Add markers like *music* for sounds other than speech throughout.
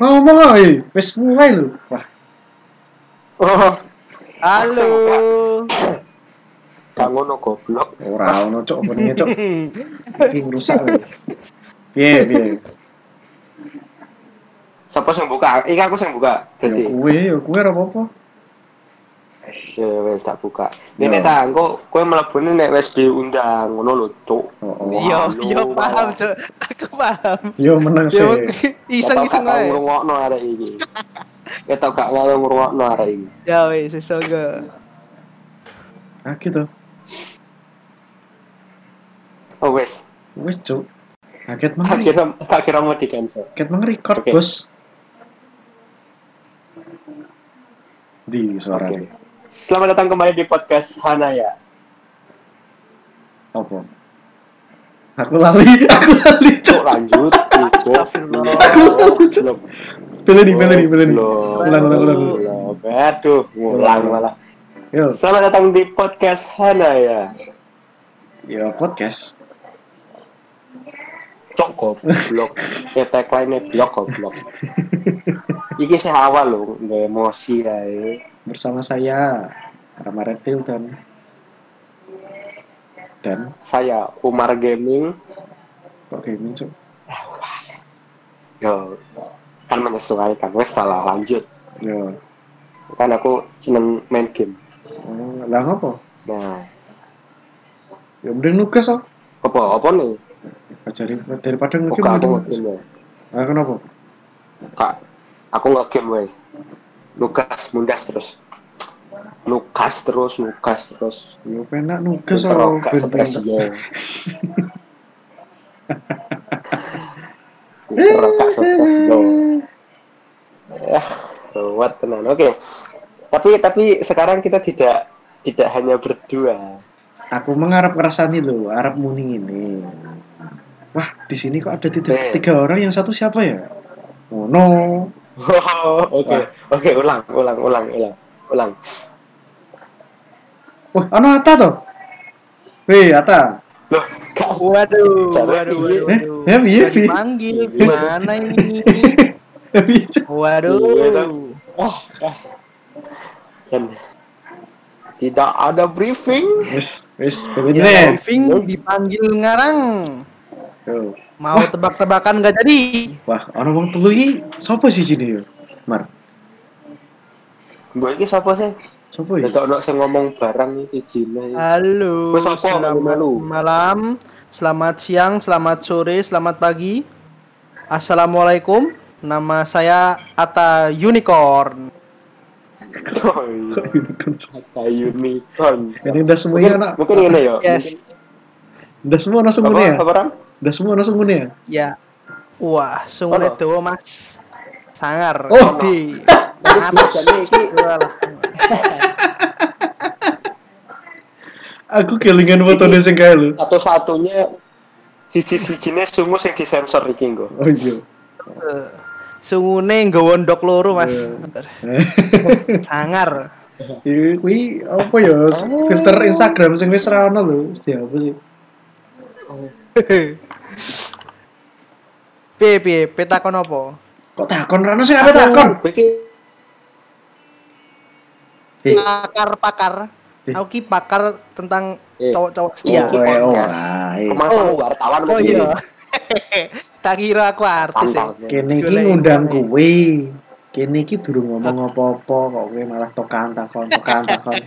Ngomong ah, eh. Wis mulai lho. Wah, Oh, Halo. gak ngono goblok. ora ono cok openingnya cok. Iki rusak. Piye, piye? Siapa sing buka? Iki aku sing buka. Ya Dadi, kuwe, ya kuwe ora apa-apa. Ya wis tak buka. Ini tak engko kowe mlebune nek wis diundang ngono lho, Cuk. Iya, iya paham. Cuk. Aku paham. Yo menang sih. *laughs* iseng-iseng Ketok gak ae. ngrungokno arek iki. Ketok gak mau ngrungokno arek iki. Ya wis, semoga. Ah gitu. Oh wis. Wis cok. Kaget Tak mang. kira tak kira mau di cancel. Kaget mang record. Bos. Di suaranya. Selamat datang kembali di podcast Hanaya. Apa? Aku lali, *laughs* aku lali Cuk cok. lanjut. Astagfirullah. Belum. Pilih nih, pilih. Belum. Ulang, ulang, ulang. Aduh, ngulang malah. Yo, Selamat datang di podcast Hanaya. yo podcast. Cok goblok. *laughs* Ya tagline blok goblok. Iki sih awal lho, emosi ae. Bersama saya Rama Reptil dan dan Saya Umar Gaming. kok gaming cok. Yo, kan menyesuaikan. Wes salah lanjut. Yo, Kan aku seneng main game. oh, lah apa? Nah, Ya mending nugas oh. apa apa nih? Ajari daripada ngegame aku mending ngegame nugas. Lukas mundas terus. Lukas terus, Lukas terus. Yo penak nugas Pinter oh. gak ben stres pinter. ya. Ya, ruwet tenan. Oke. Tapi tapi sekarang kita tidak tidak hanya berdua. Aku mengharap ngerasani lo, Arab muni ini. Wah, di sini kok ada tiga, tiga orang, yang satu siapa ya? Oh no. Oke, oke, ulang, ulang, ulang, ulang, ulang. Wah, ano Ata toh? Weh, Ata. Loh, Waduh, Cara waduh, piye? waduh, Eh, waduh. ya, piye? dipanggil gimana ini? *laughs* Iya, Waduh. Sen. Tidak ada briefing. Wis, wis, Ya, begini. briefing dipanggil ngarang. Yo. Mau tebak-tebakan gak jadi? Wah, ono wong telu iki sapa sih sini yo? Mar. Gue ini siapa sih? Sapa iki? Tidak ada yang ngomong barang nih si Jina. Halo, Wes apa, malam, selamat siang, selamat sore, selamat pagi. Assalamualaikum, nama saya Ata Unicorn. Oh iya. Kata unicorn. Ini udah semuanya anak. Mungkin ini ya. Yes, Udah semua ono Apa? semuanya ya? Apa Ram? Udah semua ono semuanya ya? ya. Wah, sungguh Ono? dawa mas. Sangar, Oh. Jadi *laughs* Atas. iki. *laughs* Aku kelingan fotone sing kae lho. satu-satunya siji-sijine sungu sing disensor iki nggo. Oh iya. Eh, Sungune nggawa ndok loro mas. Eh. *laughs* Sangar. Iki kuwi apa ya? Filter Instagram sing wis ra ono lho. Siapa sih? *laughs* Piye piye, petakon apa? Kok takon ra ono sing apa takon? Kowe iki Pakar-pakar. Eh. Aku ki pakar tentang cowok-cowok Iya. setia. Oh, eh, podcast. ora, eh. Kemasan wartawan Oh begini. iya. *laughs* tak kira aku artis ya. Kene iki ngundang kuwe. Kene iki durung ngomong apa-apa kok kowe malah tokan takon tokan takon. *laughs*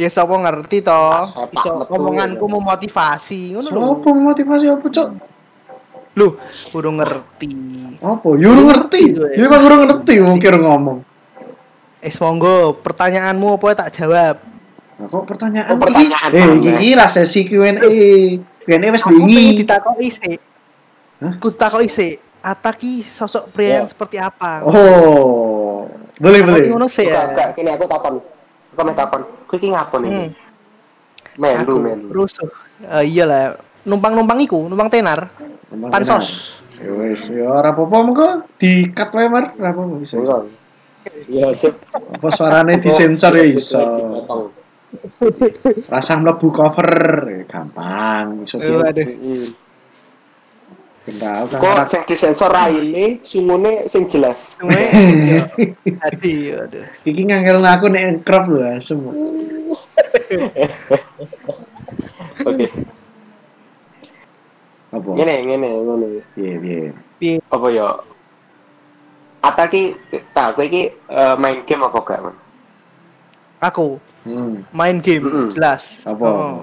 Ya sapa ngerti to. Sepak Iso omonganku ya. memotivasi ngono lho. Sopo motivasi apa, Cok? Loh, kudu ngerti. Apa? Yo ora ngerti. Yo emang ora ngerti mungkin ngomong. Eh monggo, pertanyaanmu apa tak jawab. Nah, kok pertanyaan Oh, pertanyaan iki? Eh, iki iki lah sesi Q&A. Q&A wis Aku pengen dingi. ditakoki sik. Hah? Aku takoki sik. Ata ki sosok pria yang Ya. seperti apa? Oh. Boleh, boleh. Ngono sik ya. enggak, kini aku takon. Aku mau takon. Kowe iki ngapon iki? Hmm. Melu, melu. rusuh. Eh, iya lah. Numpang-numpang iku, numpang tenar. Emang Pansos. Ya wis, ya ora apa-apa mengko di-cut wae, Mar. Ora apa-apa bisa. Ya, sip. Apa suarane disensor ya iso. Rasang mlebu cover, ya, gampang iso Eh. Waduh. Kenal Kok sing disensor raine, sungune sing jelas. Hadi, aduh. Iki ngangel aku nek crop lho semua. Oke. Apa? Ngene, ngene, ngene. Piye piye. Piye? Apa ya? Ata ki, tak kowe iki eh, main game apa gak, Man? Aku Hmm. main game jelas. Apa? Oh.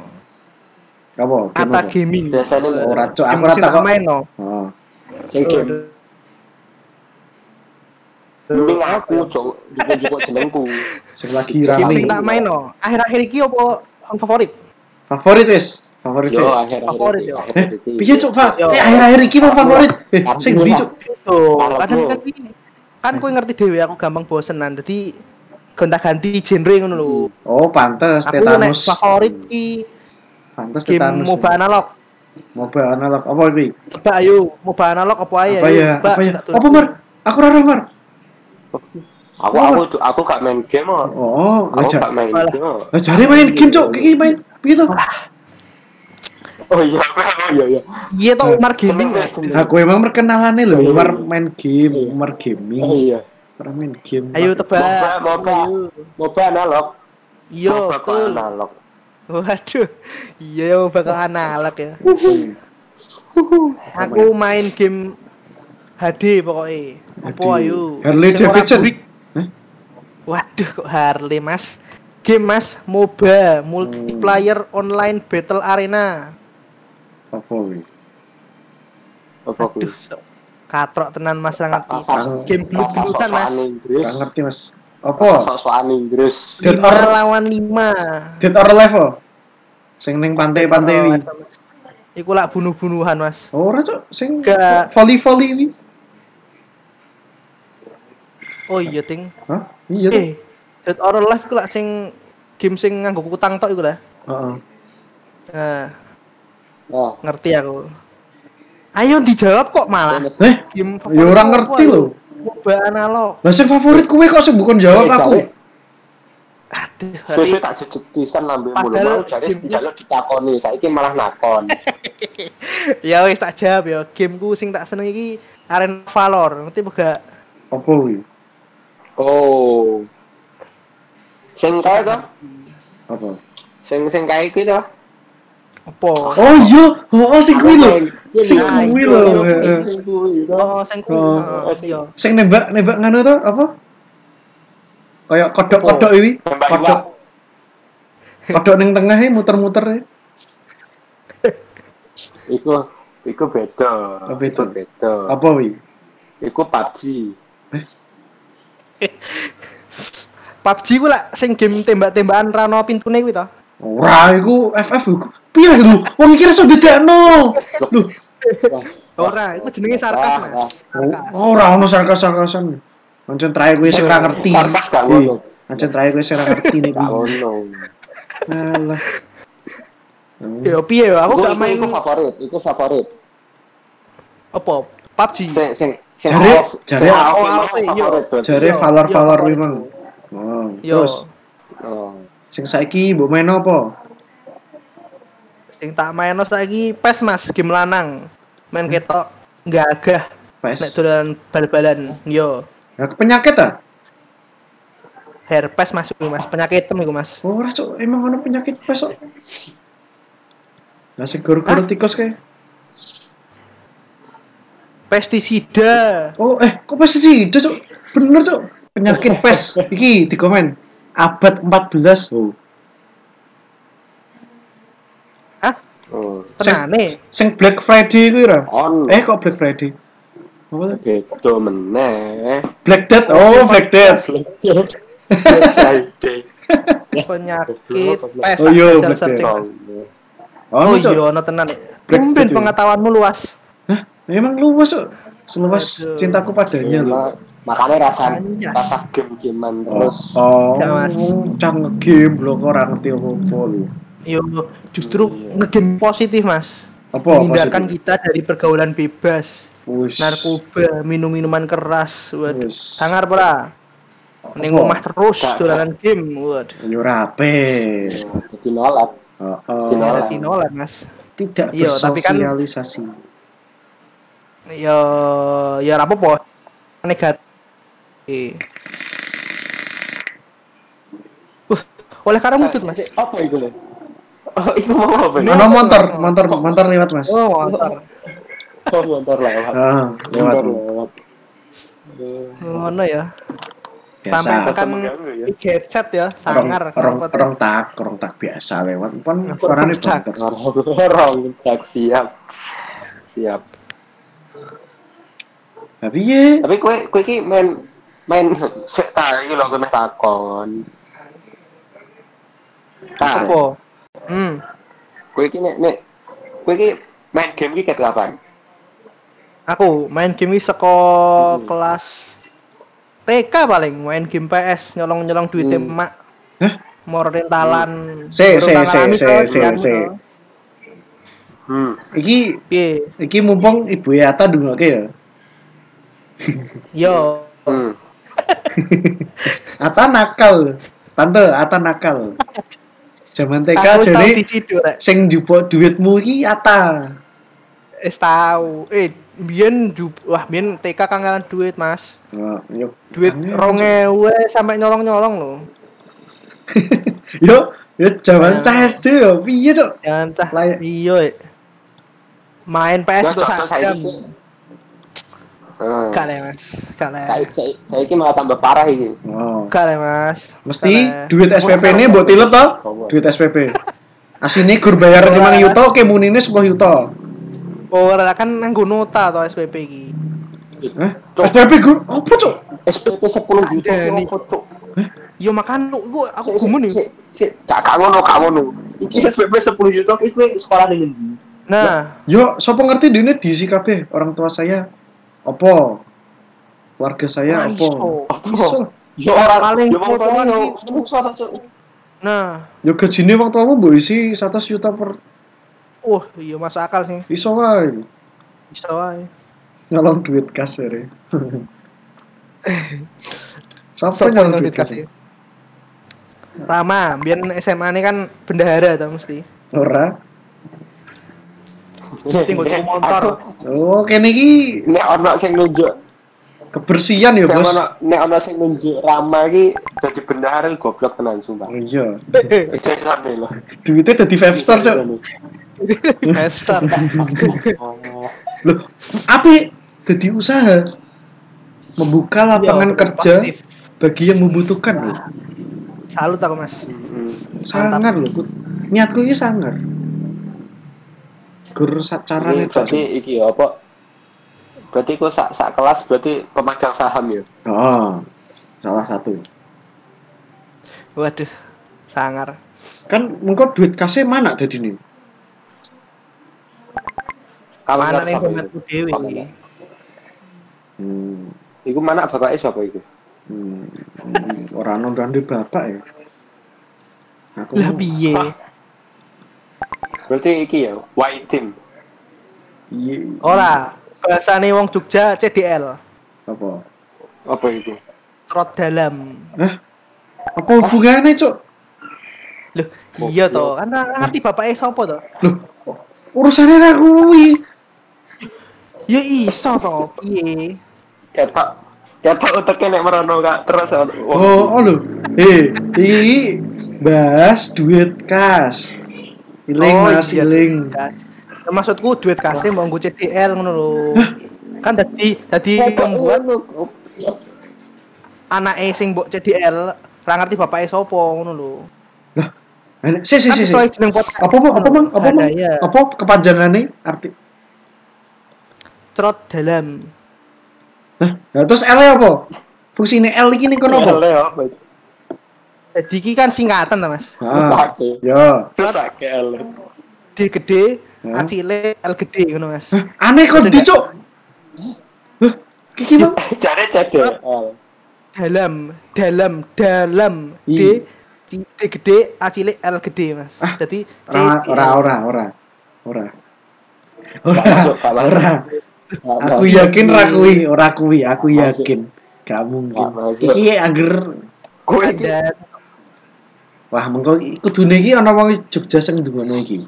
Apa? Ata gaming. Biasanya Ora cok, aku ora tak main no. Oh. Sing game Mending aku, cok, jupuk-jupuk jenengku. Sing lagi sing tak main no. Akhir-akhir iki apa yang favorit? Favorit wis. Favorit sih. Yo, akhir-akhir Favorit, iki, yo. Eh, piye cuk, Pak? Yo. Eh, akhir-akhir iki favorit. Eh, sing ndi Karepmu. kadang kan kowe ngerti dhewe aku gampang bosenan. Jadi gonta-ganti genre ngono lho. Oh, pantes Aku nek tetanus. favorit ki Pantes game tetanus. MOBA analog. Mobile analog apa iki? Tebak ayo, MOBA analog apa ae Apa ya? Apa ya? Apa Mar? Aku ora Mar. Aku aku aku gak main game kok. Oh, Aku aja. gak main game. Lah jare main game cuk, iki main piye to? Oh iya, oh iya iya. Iya toh Umar Gaming. Aku emang perkenalannya lho, Iya, Umar iya. main game, Iya. Umar Oh gaming, iya. Umar main game. Ayo tebak. Moba, moba. Moba analog. Iya, Moba analog. Waduh. Iya, ya bakal analog ya. Hmm. Aku main game HD pokoknya. Apa ayo? Harley Davidson. Waduh kok Harley Mas. Game Mas MOBA multiplayer online battle arena. Apa kuwi? Apa? Aduh, katrok tenan Mas. Pas- Game gelut-gelutan Mas. Gak ngerti, Mas. Apa? Sok-sokan Inggris. Dead or- lawan lima. Dead or Alive oh? Sing ning pantai-pantai Mas. Iku lak bunuh-bunuhan Mas. Oh, ora cuk, sing Gak. volley-volley wi. Oh iya ting. Hah? Iya. Eh, Dead or Alive iku lak sing game sing nganggo kutang tok iku lah. Heeh. Nah, Nah, ngerti aku. Ayo dijawab kok malah. Eh, Game ya orang ngerti lho. MOBA analog. Lah sing favorit kowe kok sing bukan jawab eh, aku. Aduh, hari- tak jejeg pisan lambe mulu mau jare njaluk ditakoni, saiki malah nakon. *laughs* ya wis tak jawab ya. Gameku sing tak seneng iki Arena Valor. Ngerti apa gak? Apa wi? Oh. Sing kae to? Apa? Sing sing kae kuwi to? Apa? Oh iya, oh, oh sing kuwi lho. Sing Nah, kuwi itu, lho. itu, heeh. Sing kuwi to. Oh, sing ku. Oh. Heeh, iya. Sing nembak nembak nganu to apa? Kayak kodok-kodok iki. Kodok kodok ning tengah e muter-muter e. *laughs* Iku iku beda. Oh, beda. Beda. Apa wi? Iku PUBG. *laughs* PUBG ku lah sing game tembak-tembakan rano pintune kuwi to. Ora iku FF iku. Piye lho? Wong iki iso bedakno. Lho, Ora, iku jenenge sarkas, Mas. Sarkas. ora ono sarkas-sarkasan. Ancen terakhir kowe sing ora ngerti. Sarkas gak ngono. Ancen terakhir kowe sing ora ngerti nih. Gak ngono. Alah. Ya piye ya, aku gak main Iku favorit, iku favorit. apa? PUBG. Sing sing sing Jare- jare- Oh, memang iya. Jare Iya, valor-valor iya, kuwi favorit. mang. Oh, Yo, terus Oh. sing saiki mbok main apa? Sing tak main saiki PES Mas, game lanang. Main ketok gagah nek PES. dolan bal-balan. Yo, Ya penyakit ah? herpes masuk Mas, penyakit iku Mas. Oh, ora cok, emang ono penyakit PES kok. Lah sing guru-guru tikus kae. Pestisida. Oh, eh kok pestisida cok? Bener cok. Penyakit *laughs* PES. Iki di komen. Abad 14. Oh. Hah? Oh. Tenane. Sing Black Friday kuwi ora? On. Eh kok Black Friday? Apa tuh? Beda meneh. Black Death. Oh, Black Death. Friday. *laughs* Penyakit PES. Oh, iya, tak Black Death. Oh, Oh iya, ono tenan. Black iya. pengetahuanmu luas. Hah? Memang luas cok. Seluas Aduh. cintaku padanya loh. Ma- Makanya rasa rasa game-gamean terus. Oh, Ya, Mas. cang game lho kok ora ngerti apa-apa lho. Yo, justru Iya. ngegame positif, Mas. Apa Menghindarkan positif? kita dari pergaulan bebas, Wis. narkoba, minum-minuman keras. Waduh. Wis. Sangar pura. Ning Apa? omah terus dolanan game. Waduh. Yo rape. Jadi nolak. Oh, oh. Ada tinolan, Mas. Tidak Iya, tapi kan- bersosialisasi. Ya ya ora apa-apa. Negatif. Wah, oleh karena mutut Mas. Apa itu? Oh, itu mau apa? Ono motor, motor, motor lewat mas. Oh, motor. Oh, motor lewat. Ah, lewat. Motor lewat. Ngono ya. Biasa. Sampai tekan mengganggu ya. headset ya, sangar. tuh? orang tak, orang tak biasa lewat. Pun suaranya tak. Orang tak siap. Siap. Tapi ya, Tapi kue kue ki main main sik ta iki lho kowe meh takon. Ta, Apa? Hmm. kue ki nek nek kue ki main game ki ket kapan? Aku main game ini seko Hmm. kelas TK paling main game PS nyolong-nyolong duit Hmm. emak. Hah? Mau rentalan. Se, se, rentalan se, itu, se, kan, se. Hmm. iki, Piye? iki mumpung ibu Yata dulu oke ya. Yo. Hmm. *laughs* Ata nakal, tante, Ata nakal. *laughs* Zaman TK jadi sing njupuk duitmu iki Ata. Wis tau. Eh, biyen wah biyen TK kangelan duit, Mas. Oh, yuk. Duit Aneh, 2000 sampai nyolong-nyolong loh. *laughs* Yo, yo zaman Nah. cah SD yo, piye cok? Jangan cah. Iya. eh. Main PS cocok, sak jam. Hmm. Gak lah, Mas. Lah. Saya saya saya ki malah tambah parah iki. Oh. Lah, Mas. Mesti lah. duit SPP ini buat tilet toh? Duit SPP. Asine gur bayar 5 yuto, ke munine 10 yuto. Oh, ora kan nganggo nota atau SPP iki. Hah? Cok. SPP gur apa cok? SPP 10 juta Cuk? Yo makan lu, gua aku sik, gumun nih. sik, sik. Gak gak ngono, gak ngono. Iki SPP 10 juta ki kowe sekolah ning ndi? Nah, Yo, siapa ngerti dene diisi kabeh orang tua saya. Apa? Keluarga saya iso. Iso. Yo orang Paling yo wong tuane yo nah. Yo gajine wong tuamu mbok isi 100 juta per Wah, iya masuk akal sih. iso wae. Bisa wae. Nyolong duit kas ya. *laughs* Sopo nyolong duit kas? Rama, biar SMA ini kan bendahara tau mesti. Ora. Tinggal motor. Oh, kene iki Nek ono sing nunjuk, kebersihan ya, Bos. nek ono sing nunjuk Rama iki dadi bendahara goblok tenan sumpah. Oh, Iya. *laughs* Jangan lho. Duitnya dadi five star, Cok. Investor. Oh. *laughs* Loh, api dadi usaha membuka lapangan Iya, kerja positif. bagi yang membutuhkan loh. Salut aku, Mas. Sangar loh. Ku- Niatku ini sangar. Gur carane Ini berarti iki ya apa? Berarti kok sak sak kelas berarti pemegang saham ya. Oh, salah satu. Waduh, sangar. Kan engko duit kasih mana tadi nih? Kalau Mana nih dompetku dewi. Mana? Hmm, Iku mana bapaknya siapa itu? hmm, hmm, orang nonton di bapak ya. Aku Lah mau- piye? Berarti iki ya, white team. Iya. Ora, bahasane wong Jogja CDL. Apa? Apa itu? Trot dalam. Hah? Apa hubungannya, Cok? Loh, iya toh. Kan ra ngerti bapaknya sapa toh? Loh, urusannya ra kuwi. Ya iso toh, piye? Ketok. Ketok uteknya nek merono kak terus. Oh, oh lho. Eh, iki bahas duit kas. Iling Oh, Mas, iya, iling. Ya, maksudku duit kasih mau nggo CDL ngono lho. Kan dadi dadi membuat anake sing mbok CDL ra ngerti bapaknya sapa ngono lho. Lah, si si Kan si. si. jeneng podcast. Apa Mang? Apa Mang? Apa Mang? Apa kepanjangannya arti? Trot dalam. Nah, terus L apa? Fungsine L iki ning kono apa? ya apa? Jadi iki kan singkatan ta, Mas. Ah, Sake. ya. Terus sake L. D gede? A cilik, L gede ngono, Mas. Aneh kok Cuk. Hah, Kiki Mang? Cari L. Dalam, dalam, dalam. D C- D gede, A cilik, L gede, Mas. Ah, Jadi C Ora, D, ora, ora, ora. Ora. Ora. Aku yakin ra kuwi, ora kuwi, aku yakin. Gak mungkin. Iki angger Dan Wah, mengko kudune iki ana wong Jogja sing ndungono iki.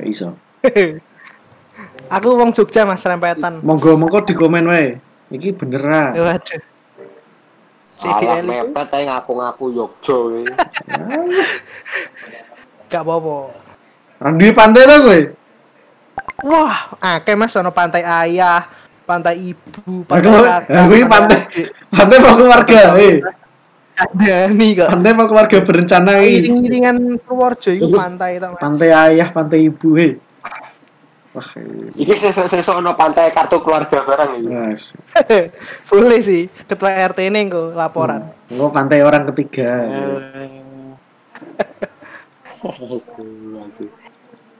Gak iso. *laughs* Aku wong Jogja Mas rempetan. Monggo monggo di komen wae. Iki beneran. Waduh. Alah mepet ae ngaku-ngaku Yogyo kuwi. *laughs* gak apa-apa. Randi pantai to kowe? Wah, akeh Mas ono pantai ayah, pantai ibu, Aku pantai aku ini pantai pantai mau keluarga. Eh, Ada nih kok. pantai mau keluarga berencana ini. Iring-iringan Purworejo itu pantai tau Mas. Pantai ayah, pantai ibu, eh. Wah, eh, Iki sesuk ono pantai kartu keluarga barang iki. Mas. *laughs* Boleh sih, ketua RT ini kok laporan. Enggak pantai orang ketiga.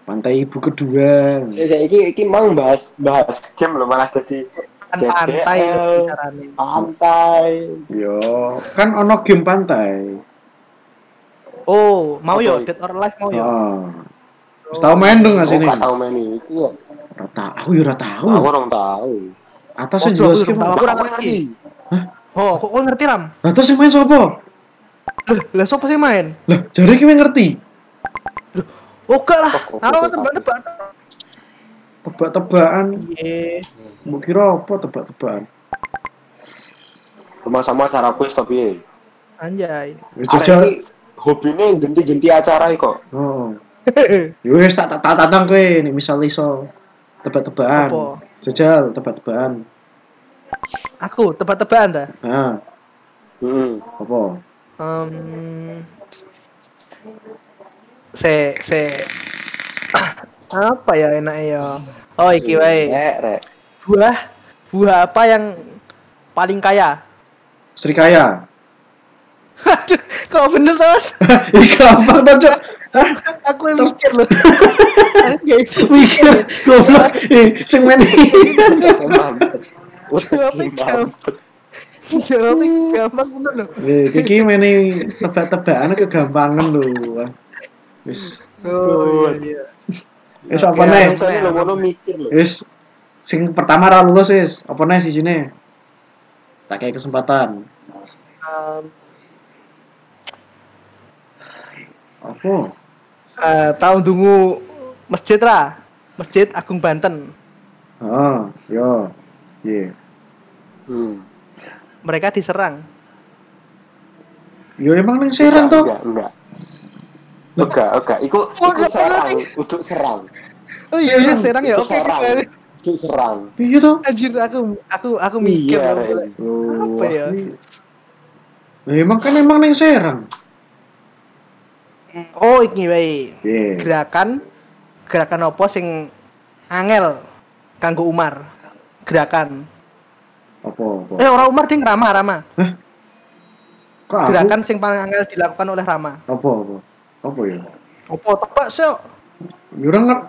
Pantai ibu kedua. Ya iki iki mang bahas bahas game lho malah jadi Kan pantai itu bicaranya. pantai. Yo, kan ono game pantai. Oh, mau yo? Dead or Alive mau yo. Oh. Wis tau main dong Oh, sini. gak tau main iki. Ora tahu, aku yo ora tahu. Aku orang tahu. Atas Oh, yang aku jelas tahu. Aku ora ngerti. Oh, kok kok ngerti Ram? Lah terus yang main sapa? Loh, lah sapa sih main? Lah, jare ki ngerti. Oh, gak lah. Oh, Aku kok- tebak-tebak. Tebak-tebakan. Iya. Mbok kira apa tebak-tebakan? Rumah sama acara kuis tapi Anjay. Ya jajal. iki hobine ganti-ganti acara kok. Oh. *laughs* Ya wis tak tak tak tatang kowe nih misal iso tebak-tebakan. Jajal tebak-tebakan. Aku tebak-tebakan ta. Heeh. apa? Um, se se apa ya enaknya ya? Oh, iki wae. Buah buah apa yang paling kaya? Srikaya. Aduh, kok bener tuh, Mas? *laughs* Gampang to, Cok. Aku yang mikir loh. *laughs* Mikir goblok. Eh, sing. Mampet. Jawabnya gampang. Jawabnya gampang bener loh. Eh, iki main tebak-tebakan kegampangan lho. Wis, Oh, iya. Wis apa nih? Lo ngono mikir lho. Wis sing pertama ra lulus wis. Apa nih sisine? Tak kayak kesempatan. Um, Apa? eh, tahun dungu masjid ra. Masjid Agung Banten. Oh, yo. Iya. Hmm. Mereka diserang. Yo emang nang Serang toh. Enggak, enggak. Enggak, enggak. Iku iku serang, uduk serang. Oh iya, iya serang ya. Oke, serang. oke. Uduk serang. Piye toh? Anjir aku aku aku mikir. Iya. Ren. Oh, Apa ya? ini- Lah, emang kan emang nang Serang. Oh, iki wae. Iya. Gerakan gerakan apa sing angel kanggo Umar. Gerakan. Apa apa? Eh orang Umar ding Rama Rama. Kok aku? Gerakan sing paling angel dilakukan oleh Rama. Apa apa? Apa ya? Apa tebak sih? Ya ora ngerti.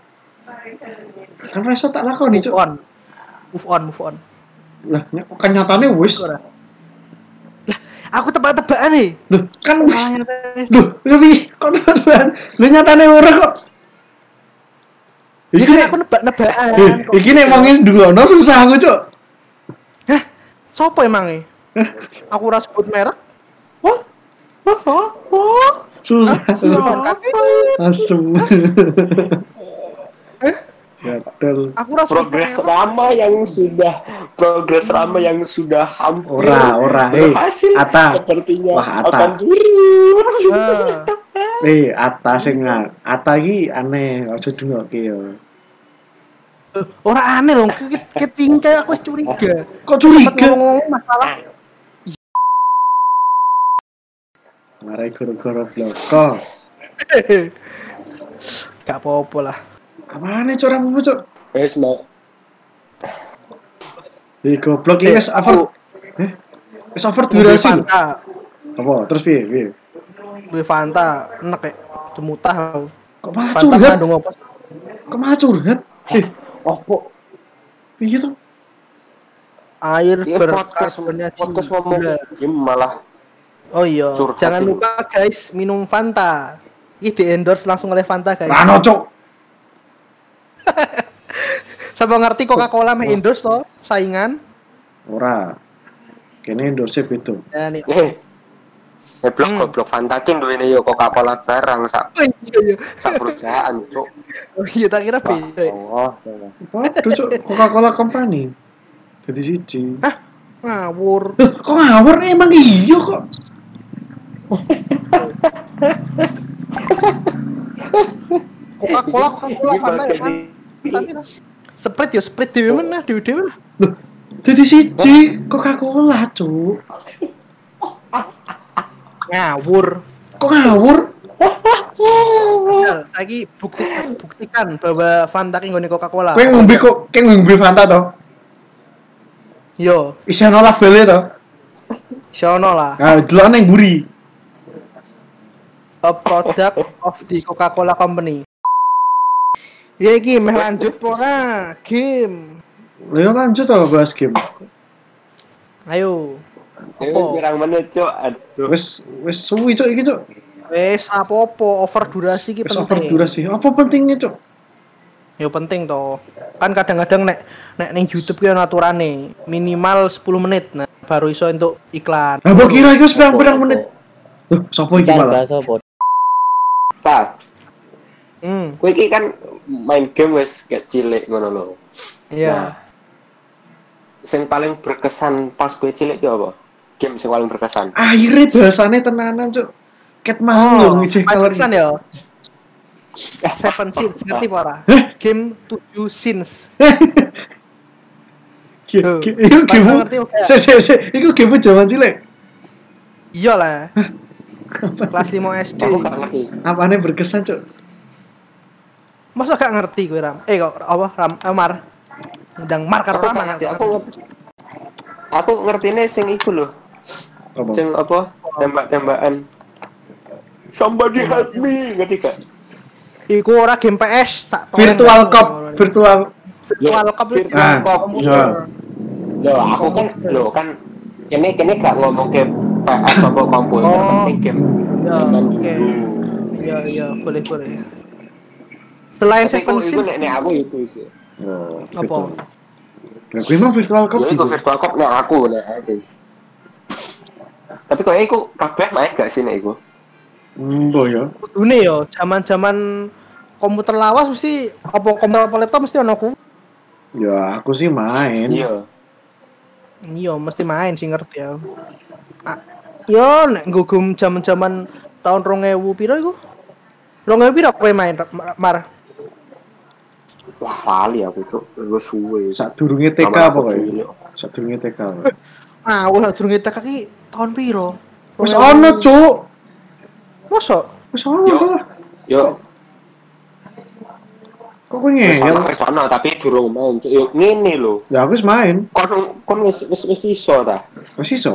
Kan reso tak lakoni, Move Cuk. on. Move on, move on. Lah, ny- kan nyatane wis. Lah, aku tebak-tebakan nih. Loh, kan wis. Nyatanya. Loh, lebih kok teman Lu nyatane ora kok. Ya Iki kan nek aku nebak-nebakan. Eh, kok. iki nek mangin dulu susah aku, Cuk. Hah? Sopo emang nih? Aku ora sebut merek. Wah, masa? Susah. Eh? Gatel. Aku sebut Progres. Rama yang sudah progres Rama yang sudah hampir Ora, ora, eh, berhasil Ata. sepertinya Wah, Ata. akan turun. Ah. Eh, Ata sing Ata iki aneh, aja dungokke yo. Eh, Ora aneh loh, ketingkai aku curiga. Kok curiga? ngomong masalah Marai goro-goro bloko. gak apa-apa lah. Apaan nih corang apa, Cuk? Wes mau Eh, goblok iki wis over. Eh? Over durasi lho. Fanta, Apa? Terus piye? Piye? duwe Fanta, enek kayak demutah. aku. Kok malah Fanta curhat? mengandung apa? Kok malah curhat? Eh, opo piye tuh? Air Iya, podcast berkarbonat podcast ngomong game malah Oh iya, Curhat jangan lupa guys minum Fanta. Ini di endorse langsung oleh Fanta guys. Rano, Cuk. *laughs* Siapa ngerti Coca-Cola mah endorse toh, saingan. Ora. Kene endorse beda. Dan ini eh Goblok Hmm. goblok Fantakin duwe yo Coca-Cola barang sak Oh iya iya. sak perusahaan, cuk. Oh iya tak kira beda. ya. Oh, Waduh, Cuk, Coca-Cola Company. Jadi siji. Ngawur. Loh, kok ngawur nih emang iya kok. Coca-Cola, Coca-Cola, Fanta ya. Fanta. Sprite ya, Sprite dewe mana, dewe dewe lah. Loh, jadi siji Coca-Cola, Cuk. Ngawur. Kok ngawur? Ya, lagi bukti, buktikan bahwa Fanta ki nggone Coca-Cola. Kowe ngombe kok, kowe ngombe Fanta to? Yo, Isi ono labele to? sono lah. Nah, delok nang mburi. A product of the Coca-Cola Company. Ya iki meh lanjut ora game. Yo lanjut to bahas game. Ayo. Wis pirang menit, cuk. Aduh. Wis wis suwi Cuk iki Cuk. Wes apa-apa over durasi ki Wis over penting. durasi. Apa pentingnya Cuk? Ya penting toh. Kan kadang-kadang nek nek ning YouTube ki ono aturane minimal 10 menit. Nah, baru iso untuk iklan. Lah kira iku wis pirang menit. Loh, sapa iki malah? Apa? Pak, Hmm, kowe iki kan main game wis kayak cilik ngono lho. iya. Sing paling berkesan pas kowe cilik ki apa? Game sing paling berkesan. Akhirnya bahasane tenanan Cuk. Ket mau kalori. Pantesan ya. *laughs* Seven Sins, ngerti ora? Heh? Game 7 Sins. *laughs* Iku game. ngerti? Se se se, iku game jaman cilik. Iya lah. Kelas 5 SD. Aku gak ngerti. Apane berkesan Cuk? Masa gak ngerti gue Ram? Eh kok apa Ram eh, Mar? Ndang Mar karo Aku ngerti. Aku aku ngertine sing iku lho. Apa? Sing apa? Tembak-tembakan. Somebody help me, ngerti gak? Iku ora game PS tak. Virtual Cup, virtual Virtual itu Virtual Ah, Cup. iya. Loh, aku kan loh kan kene kene gak ngomong ke PS apa komputer, Oh. penting game Ya, zaman oke. dulu. Iya iya boleh boleh. Selain Tapi Seven Sins nek nek aku iku sih. apa? Lah kuwi mah virtual cup Ya gitu. virtual cup nek aku nek aku. Tapi kok iku kabeh main gak sih nek iku? Mbok ya. Kudune yo zaman-zaman komputer lawas mesti apa komputer apa laptop mesti ono ku. Ya aku sih main. Iya. Iya, mesti main sih ngerti ya. Ah, yo nek gugum zaman-zaman tahun 2000 piro iku? 2000 piro kowe main Mar-? Wah, lali aku tuh. Lu suwe. Sak durunge TK apa kowe? cilik. Sak durunge TK. Ah, ulah durung kita kaki tahun piro? Wis ono, Cuk. Masa? Wis ono Yo. lah. Yo, Kok wis ngeyel? wis ono tapi durung main. Cuk. Yo ngene lho. Ya aku wis main. Kon kon wis wis wis iso ta? Wis iso.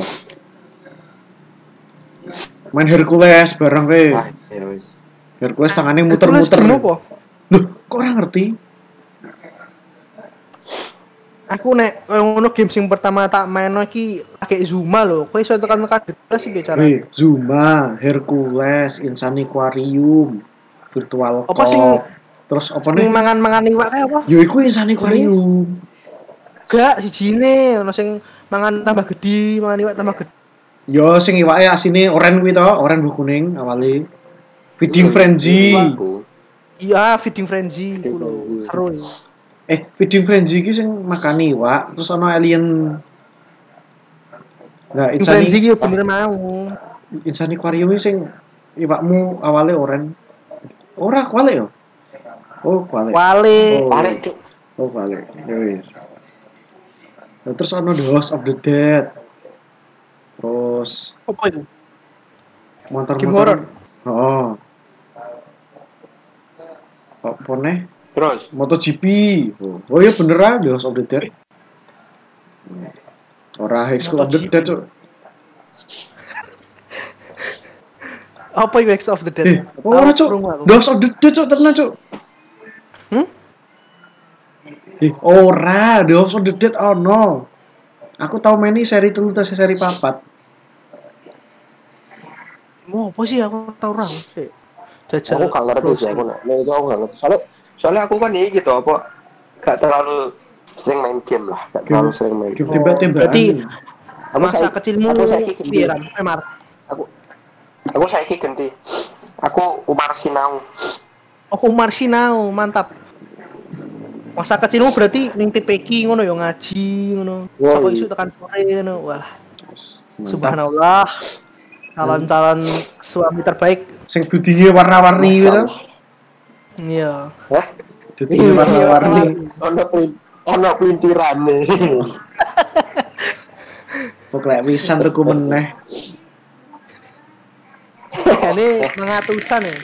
Main Hercules bareng kowe. Ah, ya. Hercules tangane muter-muter. Game apa? Loh, kok ora ngerti? Aku nek eh, ngono game sing pertama tak main iki pakai Zuma lho. Kowe iso tekan-tekan detail sih bicara. Wih, Zuma, Hercules, Insani Aquarium, Virtual Apa sing Terus apa nih? mangan-mangan iwak kayak apa? Yo iku Insani Aquarium. Gak sijine ono sing mangan tambah gede, mangan iwak tambah gede. Yo sing iwake asine oren kuwi to, oren bu kuning awali. Feeding Frenzy. Iya, feeding frenzy frenzy. Seru. ya. Eh, Feeding Frenzy iki sing makan iwak, terus ono alien. Nah, frenzy Insani iki yo bener mau. Insani Aquarium iki sing iwakmu awale oren. Ora kuali yo. Oh, kuali. Wale. Oh. Balik, Cuk. Oh. Ya wis. Nah, terus ono The House of the Dead. Terus Apa itu? motor-motor. Game horror? Oh. Apa nih? Terus MotoGP. Oh, oh iya beneran The House of the Dead. Ora High School of the. Dead, Cuk. Apa itu of the Dead? Eh, ora. Krungu aku. The House of the Dead, Cuk, tenan, Cuk. Hmm? Eh, ora, The House of the Dead ono. Aku tau main ini seri telu atau seri papat. Mau apa sih aku tau ora sih. Jajal. aku gak ngerti sih aku nek itu aku gak ngerti. Soalnya soalnya aku kan ini gitu apa gak terlalu sering main game lah, gak terlalu sering main. Game tembak-tembakan. Berarti Aku masa saiki- kecilmu aku saiki piye Ram? Eh. Aku Aku saiki ganti. Aku Umar Sinau. Oh, Umar Sinau, mantap. Masa kecilmu berarti ning TPQ ngono ya ngaji ngono. Oh, Apa iya. isu tekan sore ngono. Walah, Mantap. subhanallah. Calon-calon suami terbaik. Sing dudine warna-warni gitu. Iya. Hah? Dudine warna-warni. Ono pin- ono pintirane. Pokoknya wisan tuku meneh. Ini mengatusan ya.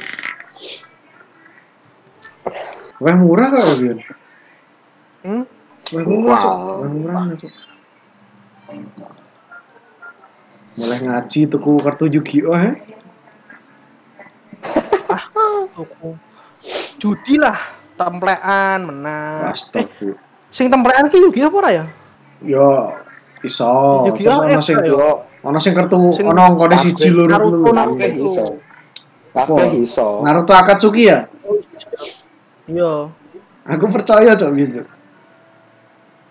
Wah murah kok Bion. Hmm? Wow. Mulai ngaji tuku kartu Yu-Gi-Oh he. *laughs* Ah, tuku. Judi lah, templean menang. Eh, Astaga. sing templean ki Yugi apa ora ya? Yo iso. Yu-Gi-Oh Terus ono sing ya? ono sing kartu ono angkane siji loro. Naruto. Iso. Kabeh iso. Naruto Akatsuki ya? Iya. Aku percaya cok gitu.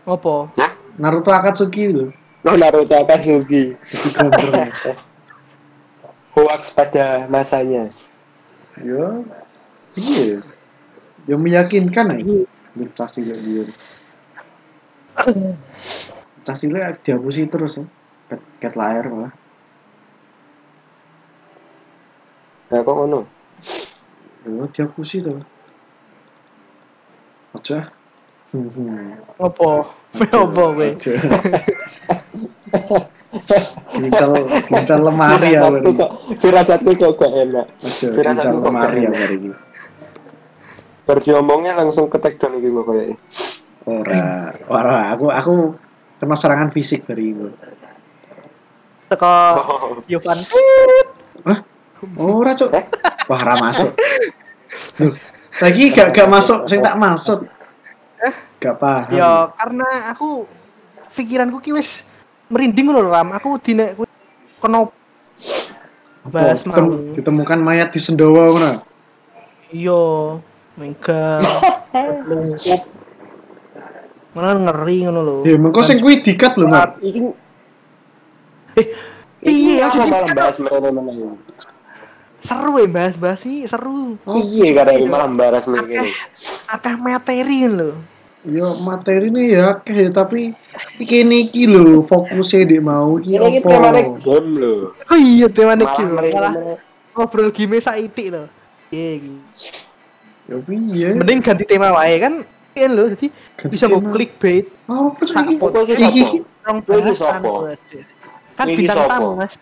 Apa? Hah? Naruto Akatsuki lho. Lo Naruto Akatsuki. *laughs* Hoax pada masanya. Yo. Iya. Yo meyakinkan aja. Bocah sih dia. Bocah sih dihapusi terus ya. Cat, cat layar malah. Nah, kok ngono? Yo dihapusi tuh. Hmm. Apa? Apa kowe? Aja. Gincal, gincal lemari ya kok, firasatku kok gak enak. Kok lemari ya hari ini. Baru diomongnya langsung ke take down iki kok kayaknya. Ora, ora, aku aku kena serangan fisik dari itu. Teko Oh, Yovan. Ora, Cuk. Eh? Wah, ora masuk. Saiki gak gak masuk, sing tak maksud. Gak paham. Ya karena aku pikiranku ki wis merinding ngono lho, Ram. Aku dine kuwi kena bahas ditem- mau. ditemukan mayat di Sendawa ngono. Iya, lungkup. Mana ngeri ngono lho. Ya, mengko sing kuwi dikat lho, Mar. Iki Eh, iya, aku jadi malah bahas meneh-meneh. seru ya bahas-bahas sih, seru. Iya, kadang malah bahas meneh. Akeh akeh materi lho. Ya materi ini ya akeh ya, tapi iki niki lho fokusnya di mau iki Ini kita apa? mana game loh. Oh iya, temane Malah iki lho. Malah ngobrol game saiki lho. Iya iki. Ya piye? Mending ganti tema wae kan kan lho, jadi Ganti bisa nggo clickbait. Apa sih Sak iki? Iki Iki rong Iki bahasan. Kan Iki bintang tamu, Mas.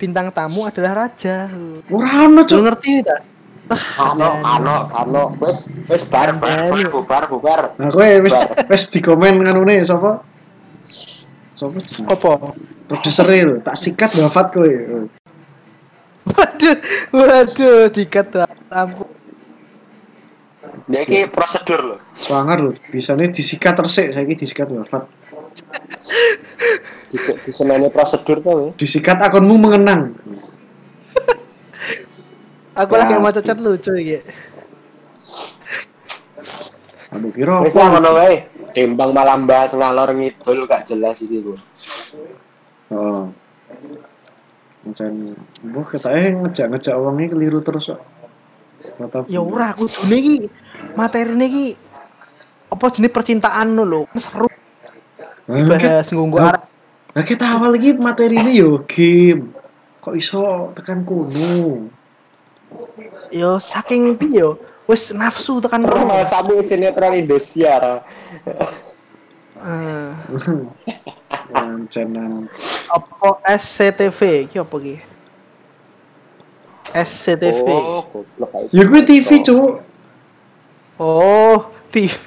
Bintang tamu adalah raja. Ora ono, Cuk. ngerti tak? Ano, ano, ano, wes, wes bar, bar, bubar, bubar. Nah, kowe wis wis dikomen nganune sapa? Sapa? jenenge? Apa? Produser lho, tak sikat wafat kowe. Waduh, waduh, dikat tuh. ampun. Dia ini prosedur loh. Swanger lho, bisane disikat resik saiki disikat wafat. Di, di senene prosedur tuh. ya. Disikat akunmu mengenang. *laughs* Aku Ya. lagi mau cacat lucu iki. Aduh, kira Wes apa? lah ngono wae. Timbang malah bahas ngalor ngidul gak jelas iki, Bu. Oh. Macam, kita eh ngejak-ngejak orangnya keliru terus kok. Ya ora kudune iki materine iki apa jenis percintaan lho, seru bahas ngunggu Nah. arah. nah, kita awal lagi materi ini yo game. Kok iso tekan kuno? Yo saking yo wis nafsu tekan Terus kono. malah sabu sinetron Indosiar. Eh, Lancenan. apa SCTV iki apa iki? SCTV. Oh, Ya gue TV cuk. Oh, TV. *laughs*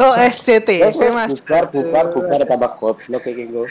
oh, SCT. Wes, wes, Mas. bubar, bubar, bubar tambah goblok kayak gitu.